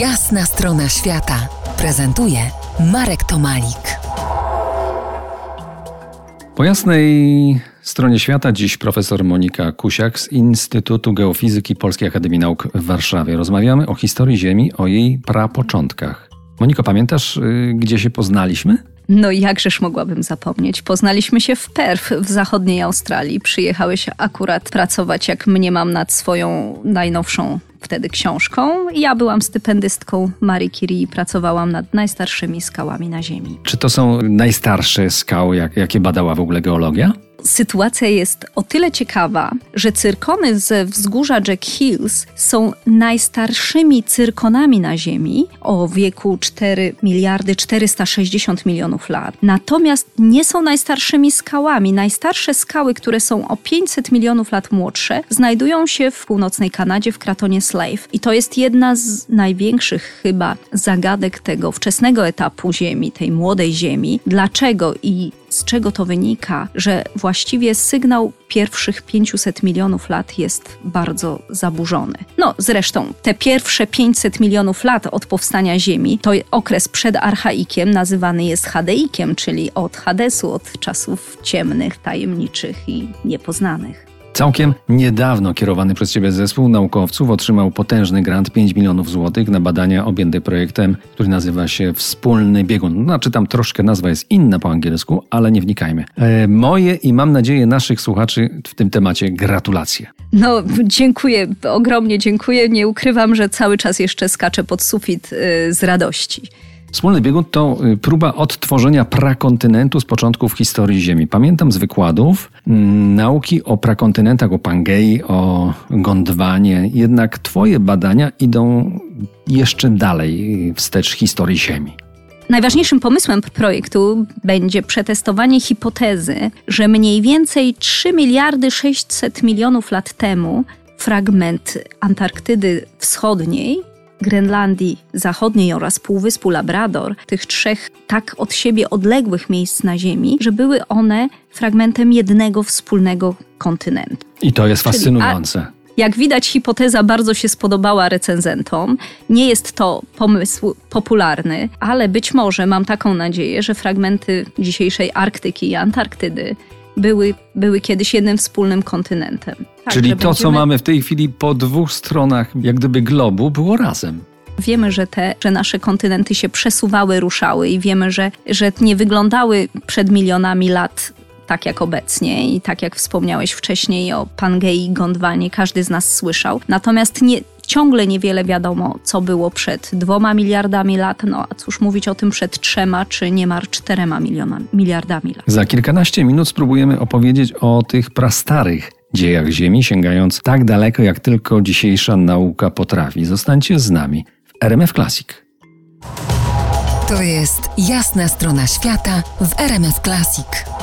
Jasna strona świata prezentuje Marek Tomalik. Po jasnej stronie świata dziś profesor Monika Kusiak z Instytutu Geofizyki Polskiej Akademii Nauk w Warszawie. Rozmawiamy o historii Ziemi, o jej prapoczątkach. Moniko, pamiętasz, y, gdzie się poznaliśmy? No jakżeż mogłabym zapomnieć. Poznaliśmy się w Perth w zachodniej Australii. Przyjechałeś akurat pracować, jak mnie mam nad swoją najnowszą wtedy książką. Ja byłam stypendystką Marii Curie i pracowałam nad najstarszymi skałami na Ziemi. Czy to są najstarsze skały, jak, jakie badała w ogóle geologia? Sytuacja jest o tyle ciekawa, że cyrkony ze wzgórza Jack Hills są najstarszymi cyrkonami na Ziemi o wieku 4 miliardy 460 milionów lat. Natomiast nie są najstarszymi skałami. Najstarsze skały, które są o 500 milionów lat młodsze, znajdują się w północnej Kanadzie w kratonie Slave. I to jest jedna z największych chyba zagadek tego wczesnego etapu Ziemi, tej młodej Ziemi. Dlaczego i czego to wynika, że właściwie sygnał pierwszych 500 milionów lat jest bardzo zaburzony. No zresztą te pierwsze 500 milionów lat od powstania Ziemi to okres przed archaikiem nazywany jest Hadeikiem, czyli od Hadesu, od czasów ciemnych, tajemniczych i niepoznanych. Całkiem niedawno kierowany przez Ciebie zespół naukowców otrzymał potężny grant 5 milionów złotych na badania objęte projektem, który nazywa się Wspólny Biegun. Znaczy tam troszkę nazwa jest inna po angielsku, ale nie wnikajmy. E, moje i mam nadzieję naszych słuchaczy w tym temacie gratulacje. No, dziękuję, ogromnie dziękuję. Nie ukrywam, że cały czas jeszcze skaczę pod sufit y, z radości. Wspólny biegun to y, próba odtworzenia prakontynentu z początków historii Ziemi. Pamiętam z wykładów mm, nauki o prakontynentach, o Pangei, o Gondwanie. Jednak twoje badania idą jeszcze dalej wstecz historii Ziemi. Najważniejszym pomysłem projektu będzie przetestowanie hipotezy, że mniej więcej 3 miliardy 600 milionów lat temu fragment Antarktydy Wschodniej Grenlandii Zachodniej oraz Półwyspu Labrador, tych trzech tak od siebie odległych miejsc na Ziemi, że były one fragmentem jednego wspólnego kontynentu. I to jest fascynujące. Czyli, jak widać, hipoteza bardzo się spodobała recenzentom. Nie jest to pomysł popularny, ale być może mam taką nadzieję, że fragmenty dzisiejszej Arktyki i Antarktydy były, były kiedyś jednym wspólnym kontynentem. Tak, Czyli to, będziemy... co mamy w tej chwili po dwóch stronach, jak gdyby globu, było razem. Wiemy, że te, że nasze kontynenty się przesuwały, ruszały i wiemy, że, że nie wyglądały przed milionami lat tak jak obecnie i tak jak wspomniałeś wcześniej o Pangei i Gondwanie, każdy z nas słyszał. Natomiast nie, ciągle niewiele wiadomo, co było przed dwoma miliardami lat, no a cóż mówić o tym przed trzema czy niemal czterema milionami, miliardami lat. Za kilkanaście minut spróbujemy opowiedzieć o tych prastarych dziejach Ziemi, sięgając tak daleko, jak tylko dzisiejsza nauka potrafi. Zostańcie z nami w RMF Classic. To jest jasna strona świata w RMF Classic.